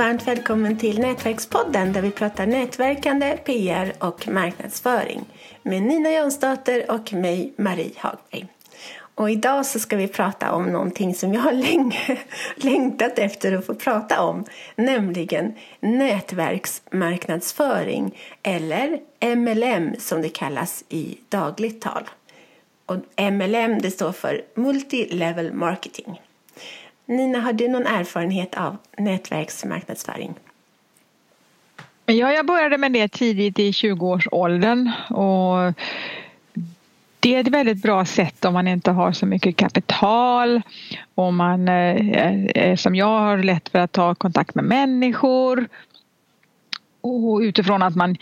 varmt välkommen till Nätverkspodden där vi pratar nätverkande, PR och marknadsföring med Nina Jonsdotter och mig, Marie Hagberg. Och idag så ska vi prata om någonting som jag har länge längtat efter att få prata om, nämligen nätverksmarknadsföring eller MLM som det kallas i dagligt tal. Och MLM det står för Multi-Level Marketing. Nina, har du någon erfarenhet av nätverksmarknadsföring? Ja, jag började med det tidigt i 20-årsåldern och det är ett väldigt bra sätt om man inte har så mycket kapital och man eh, eh, som jag har lätt för att ta kontakt med människor och utifrån att man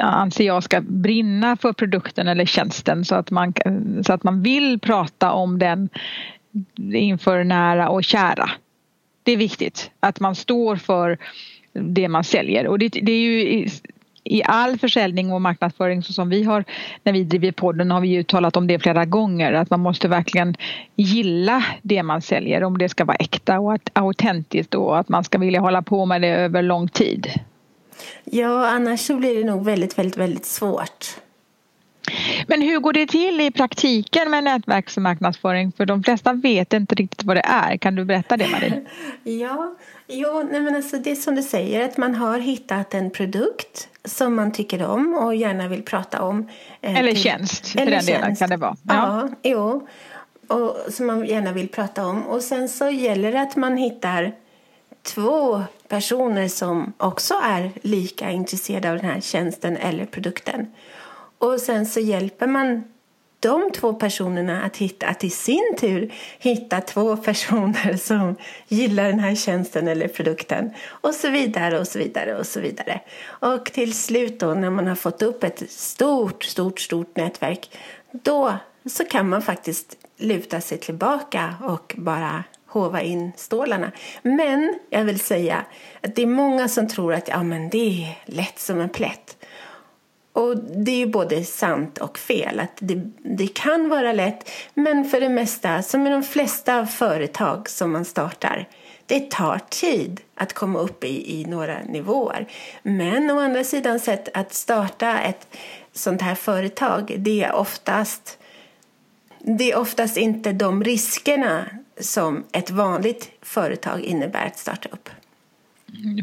anser jag ska brinna för produkten eller tjänsten så att man, så att man vill prata om den inför nära och kära. Det är viktigt att man står för det man säljer och det, det är ju i, i, all försäljning och marknadsföring så som vi har när vi driver podden har vi ju talat om det flera gånger att man måste verkligen gilla det man säljer om det ska vara äkta och autentiskt och att man ska vilja hålla på med det över lång tid. Ja, annars så blir det nog väldigt, väldigt, väldigt svårt. Men hur går det till i praktiken med nätverksmarknadsföring? För de flesta vet inte riktigt vad det är. Kan du berätta det Marie? ja, jo, nej men alltså det är som du säger att man har hittat en produkt som man tycker om och gärna vill prata om. Eh, eller till, tjänst för eller den delen tjänst. kan det vara. Ja, ja jo. Och, som man gärna vill prata om. Och sen så gäller det att man hittar två personer som också är lika intresserade av den här tjänsten eller produkten. Och sen så hjälper man de två personerna att, hitta, att i sin tur hitta två personer som gillar den här tjänsten eller produkten och så vidare och så vidare och så vidare. Och till slut då när man har fått upp ett stort, stort, stort nätverk då så kan man faktiskt luta sig tillbaka och bara hova in stålarna. Men jag vill säga att det är många som tror att ja, men det är lätt som en plätt. Och det är ju både sant och fel. Att det, det, kan vara lätt, men för det mesta, som med de flesta företag som man startar, det tar tid att komma upp i, i några nivåer. Men å andra sidan sett att starta ett sånt här företag, det är oftast det är oftast inte de riskerna som ett vanligt företag innebär att starta upp.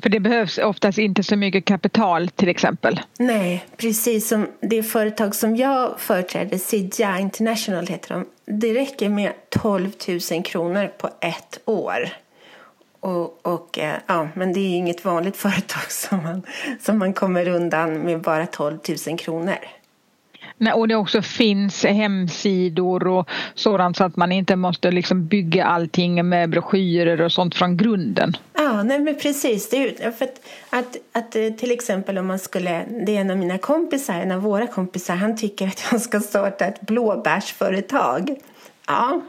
För det behövs oftast inte så mycket kapital till exempel. Nej, precis som det företag som jag företräder, Sidja International heter de. Det räcker med 12 000 kronor på ett år. Och, och, eh, ja, men det är inget vanligt företag som man, som man kommer undan med bara 12 000 kronor. Och det också finns hemsidor och sådant så att man inte måste liksom bygga allting med broschyrer och sånt från grunden. Ja, nej men precis. Det är, för att, att, att, eh, till exempel om man skulle, det är en av mina kompisar, en av våra kompisar, han tycker att jag ska starta ett blåbärsföretag. Ja,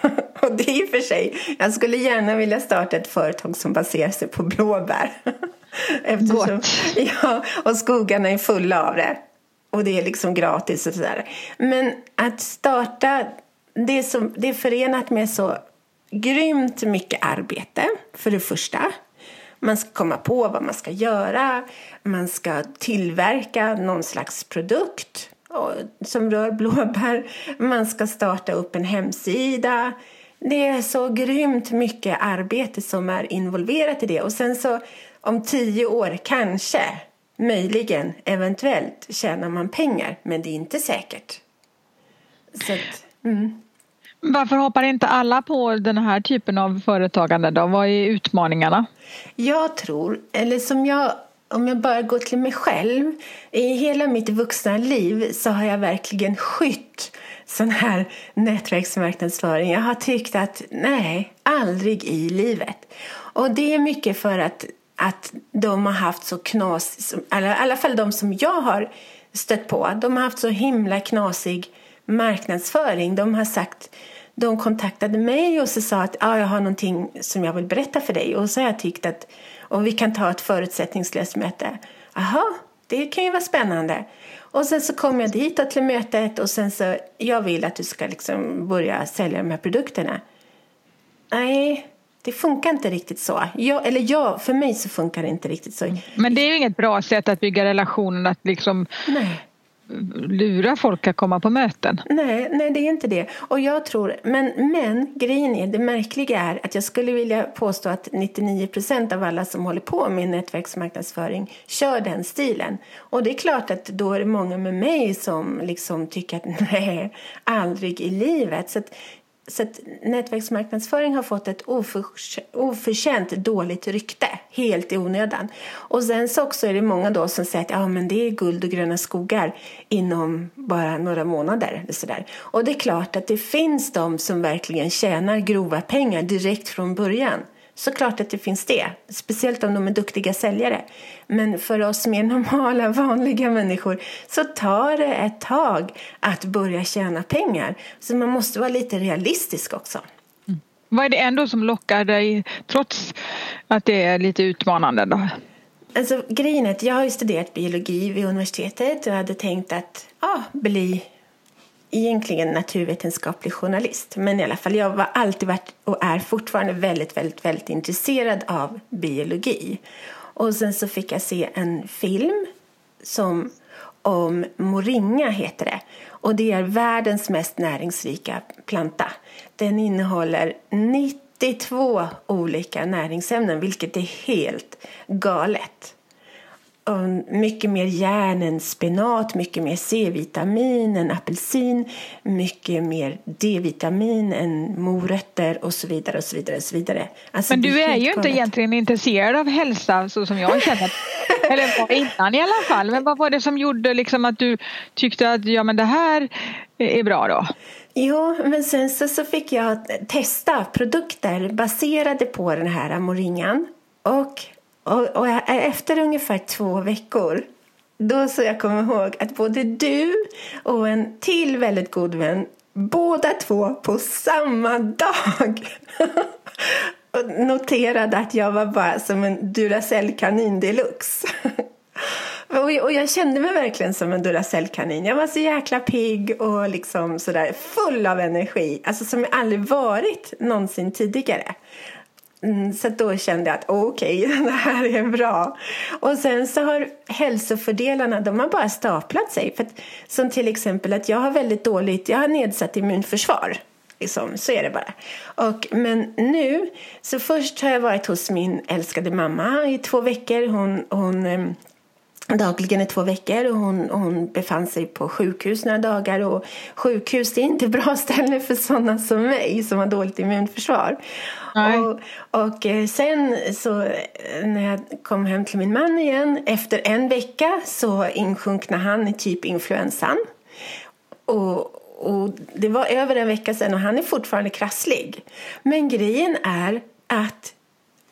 och det är i och för sig, jag skulle gärna vilja starta ett företag som baserar sig på blåbär. Eftersom, ja, och skogarna är fulla av det och det är liksom gratis och sådär. Men att starta, det som, det är förenat med så grymt mycket arbete, för det första. Man ska komma på vad man ska göra, man ska tillverka någon slags produkt som rör blåbär, man ska starta upp en hemsida. Det är så grymt mycket arbete som är involverat i det. Och sen så om tio år, kanske, möjligen, eventuellt tjänar man pengar, men det är inte säkert. Så att, mm. Varför hoppar inte alla på den här typen av företagande då? Vad är utmaningarna? Jag tror, eller som jag om jag bara går till mig själv. I hela mitt vuxna liv så har jag verkligen skytt sån här nätverksmarknadsföring. Jag har tyckt att nej, aldrig i livet. Och det är mycket för att att de har haft så knas, eller i alla fall de som jag har stött på, de har haft så himla knasig marknadsföring. De har sagt, de kontaktade mig och så sa att ah, jag har någonting som jag vill berätta för dig och så har jag tyckt att och vi kan ta ett förutsättningslöst möte. Aha, det kan ju vara spännande. Och sen så kom jag dit till mötet och sen så, jag vill att du ska liksom börja sälja de här produkterna. Nej, Det funkar inte riktigt så. Jag, eller jag, för mig så funkar det inte riktigt så. Men det är ju inget bra sätt att bygga relationer, att liksom Nej lura folk att komma på möten. Nej, nej, det är inte det. Och jag tror, men, men grejen är, det märkliga är att jag skulle vilja påstå att 99 procent av alla som håller på med nätverksmarknadsföring kör den stilen. Och det är klart att då är det många med mig som liksom tycker att nej, aldrig i livet. Så så att nätverksmarknadsföring har fått ett oförtjänt dåligt rykte, helt i onödan. Och sen så också är det många då som säger att ja, men det är guld och gröna skogar inom bara några månader. Och, så där. och det är klart att det finns de som verkligen tjänar grova pengar direkt från början. Såklart att det finns det, speciellt om de är duktiga säljare. Men för oss mer normala, vanliga människor så tar det ett tag att börja tjäna pengar. Så man måste vara lite realistisk också. Mm. Vad är det ändå som lockar dig, trots att det är lite utmanande? Då? Alltså, grejen är att jag har studerat biologi vid universitetet och hade tänkt att ja, bli egentligen naturvetenskaplig journalist. Men i alla fall, jag har alltid varit och är fortfarande väldigt, väldigt, väldigt intresserad av biologi. Och sen så fick jag se en film som om moringa heter det. Och det är världens mest näringsrika planta. Den innehåller 92 olika näringsämnen, vilket är helt galet mycket mer järn än spenat, mycket mer C-vitamin än apelsin, mycket mer D-vitamin än morötter och så vidare. och så vidare, och så vidare. Alltså, Men du är ju inte egentligen intresserad av hälsa så som jag känner. Eller var innan i alla fall. Men vad var det som gjorde liksom att du tyckte att ja, men det här är bra då? Jo, men sen så, så fick jag testa produkter baserade på den här moringan. Och och, och efter ungefär två veckor då så jag kommer ihåg att både du och en till väldigt god vän båda två på samma dag noterade att jag var bara som en Duracell-kanin deluxe. och jag kände mig verkligen som en Duracell-kanin. Jag var så jäkla pigg och liksom sådär full av energi. Alltså som jag aldrig varit någonsin tidigare. Mm, så då kände jag att okej, okay, det här är bra. Och sen så har hälsofördelarna, de har bara staplat sig. För att, som till exempel att jag har väldigt dåligt, jag har nedsatt immunförsvar. Liksom, så är det bara. Och, men nu, så först har jag varit hos min älskade mamma i två veckor. Hon, hon ehm, dagligen i två veckor och hon, hon befann sig på sjukhus några dagar och sjukhus är inte bra ställe för sådana som mig som har dåligt immunförsvar. Och, och eh, sen så eh, när jag kom hem till min man igen efter en vecka så insjunknade han i typ influensan. Och, och det var över en vecka sedan och han är fortfarande krasslig. Men grejen är att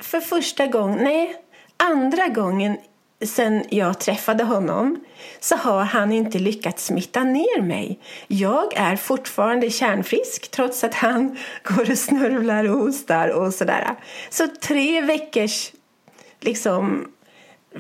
för första gången, nej, andra gången sen jag träffade honom så har han inte lyckats smitta ner mig. Jag är fortfarande kärnfrisk trots att han går och snörvlar och hostar och sådär. Så tre veckors liksom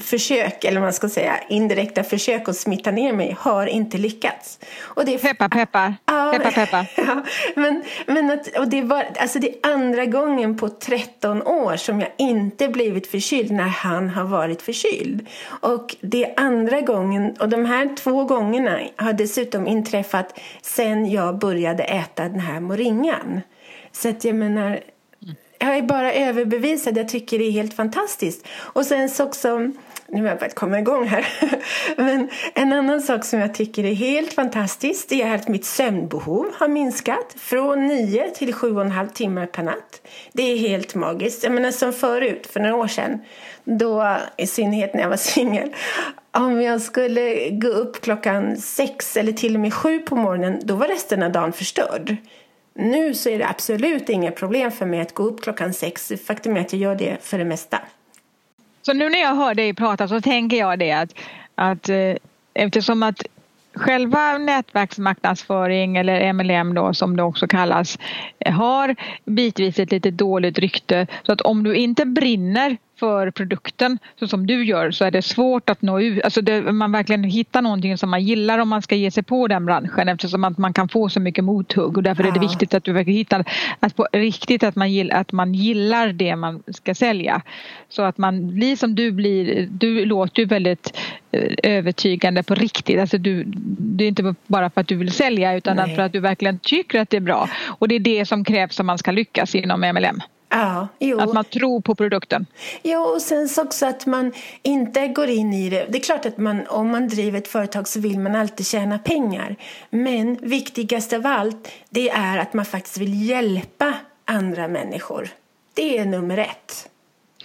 försök, eller man ska säga indirekta försök att smitta ner mig har inte lyckats. Och det är, peppa, peppa. Ja, peppa, peppa. Ja, men, men att, och det, var, alltså det är andra gången på 13 år som jag inte blivit förkyld när han har varit förkyld. Och det är andra gången, och de här två gångerna har dessutom inträffat sen jag började äta den här moringan. Så att jag menar, jag är bara överbevisad. Jag tycker det är helt fantastiskt. Och sen så också nu har jag börjat komma igång här. Men en annan sak som jag tycker är helt fantastiskt är att mitt sömnbehov har minskat från 9 till 7,5 timmar per natt. Det är helt magiskt. Jag menar som förut, för några år sedan, då, i synnerhet när jag var singel, om jag skulle gå upp klockan sex eller till och med sju på morgonen, då var resten av dagen förstörd. Nu så är det absolut inget problem för mig att gå upp klockan sex. Faktum är att jag gör det för det mesta. Så nu när jag hör dig prata så tänker jag det att, att eh, eftersom att själva nätverksmarknadsföring eller MLM då som det också kallas har bitvis ett lite dåligt rykte så att om du inte brinner för produkten så som du gör så är det svårt att nå ut. Alltså det, man verkligen hittar någonting som man gillar om man ska ge sig på den branschen eftersom att man kan få så mycket mothugg och därför ja. är det viktigt att du verkligen hittar att på riktigt att man, gillar, att man gillar det man ska sälja. Så att man blir som du blir. Du låter ju väldigt eh, övertygande på riktigt. Alltså du, det är inte bara för att du vill sälja utan Nej. för att du verkligen tycker att det är bra. Och det är det som krävs om man ska lyckas inom MLM. Ja, jo. Att man tror på produkten. Ja, och sen också att man inte går in i det. Det är klart att man, om man driver ett företag så vill man alltid tjäna pengar. Men viktigast av allt, det är att man faktiskt vill hjälpa andra människor. Det är nummer ett.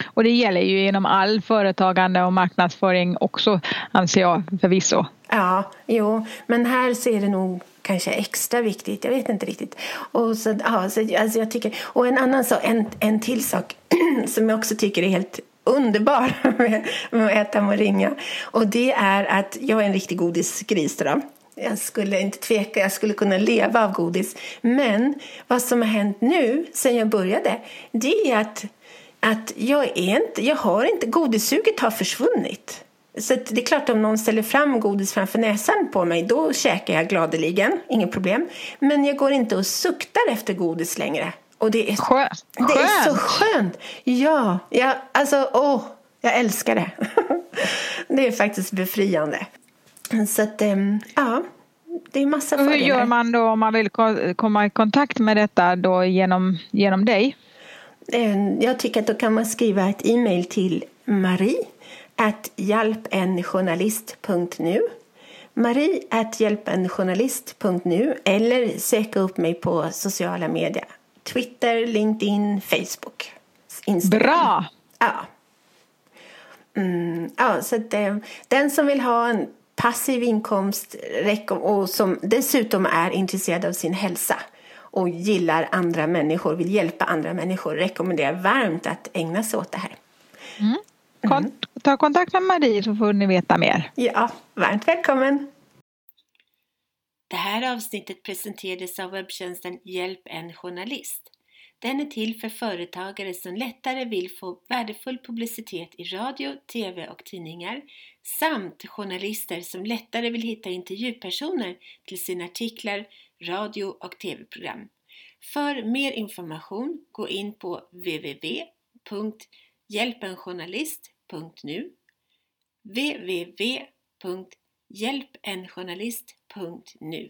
Och det gäller ju inom all företagande och marknadsföring också, anser jag förvisso. Ja, jo, men här ser det nog kanske extra viktigt. Jag vet inte riktigt. Och, så, ja, så, alltså jag tycker, och en annan så, en, en till sak som jag också tycker är helt underbar med, med att äta moringa. Och det är att jag är en riktig godisgris. Då. Jag skulle inte tveka, jag skulle kunna leva av godis. Men vad som har hänt nu sen jag började, det är att, att jag, är inte, jag har inte, godissuget har försvunnit. Så det är klart om någon ställer fram godis framför näsan på mig då käkar jag gladeligen, inget problem. Men jag går inte och suktar efter godis längre. Och det är, skönt. Det är så skönt! Ja, ja alltså åh, jag älskar det. det är faktiskt befriande. Så att, ehm, ja, det är massa fördelar. Hur gör man då om man vill komma i kontakt med detta då genom, genom dig? Ehm, jag tycker att då kan man skriva ett e-mail till Marie at hjälpenjournalist.nu Marie at hjälpenjournalist.nu eller söka upp mig på sociala medier. Twitter, LinkedIn, Facebook, Instagram. Bra! Ja. Mm, ja, så att, eh, den som vill ha en passiv inkomst och som dessutom är intresserad av sin hälsa och gillar andra människor, vill hjälpa andra människor, rekommenderar varmt att ägna sig åt det här. Mm. Mm. Ta kontakt med Marie så får ni veta mer. Ja, varmt välkommen! Det här avsnittet presenterades av webbtjänsten Hjälp en journalist. Den är till för företagare som lättare vill få värdefull publicitet i radio, tv och tidningar samt journalister som lättare vill hitta intervjupersoner till sina artiklar, radio och tv-program. För mer information gå in på www.hjälpenjournalist.nu www.hjälpenjournalist.nu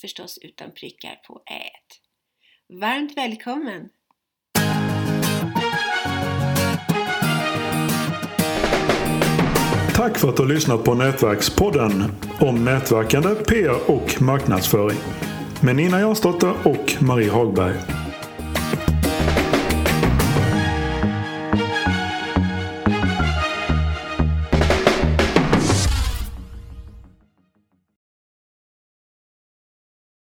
Förstås utan prickar på ät. Varmt välkommen! Tack för att du har lyssnat på Nätverkspodden om nätverkande, PR och marknadsföring med Nina Jansdotter och Marie Hagberg.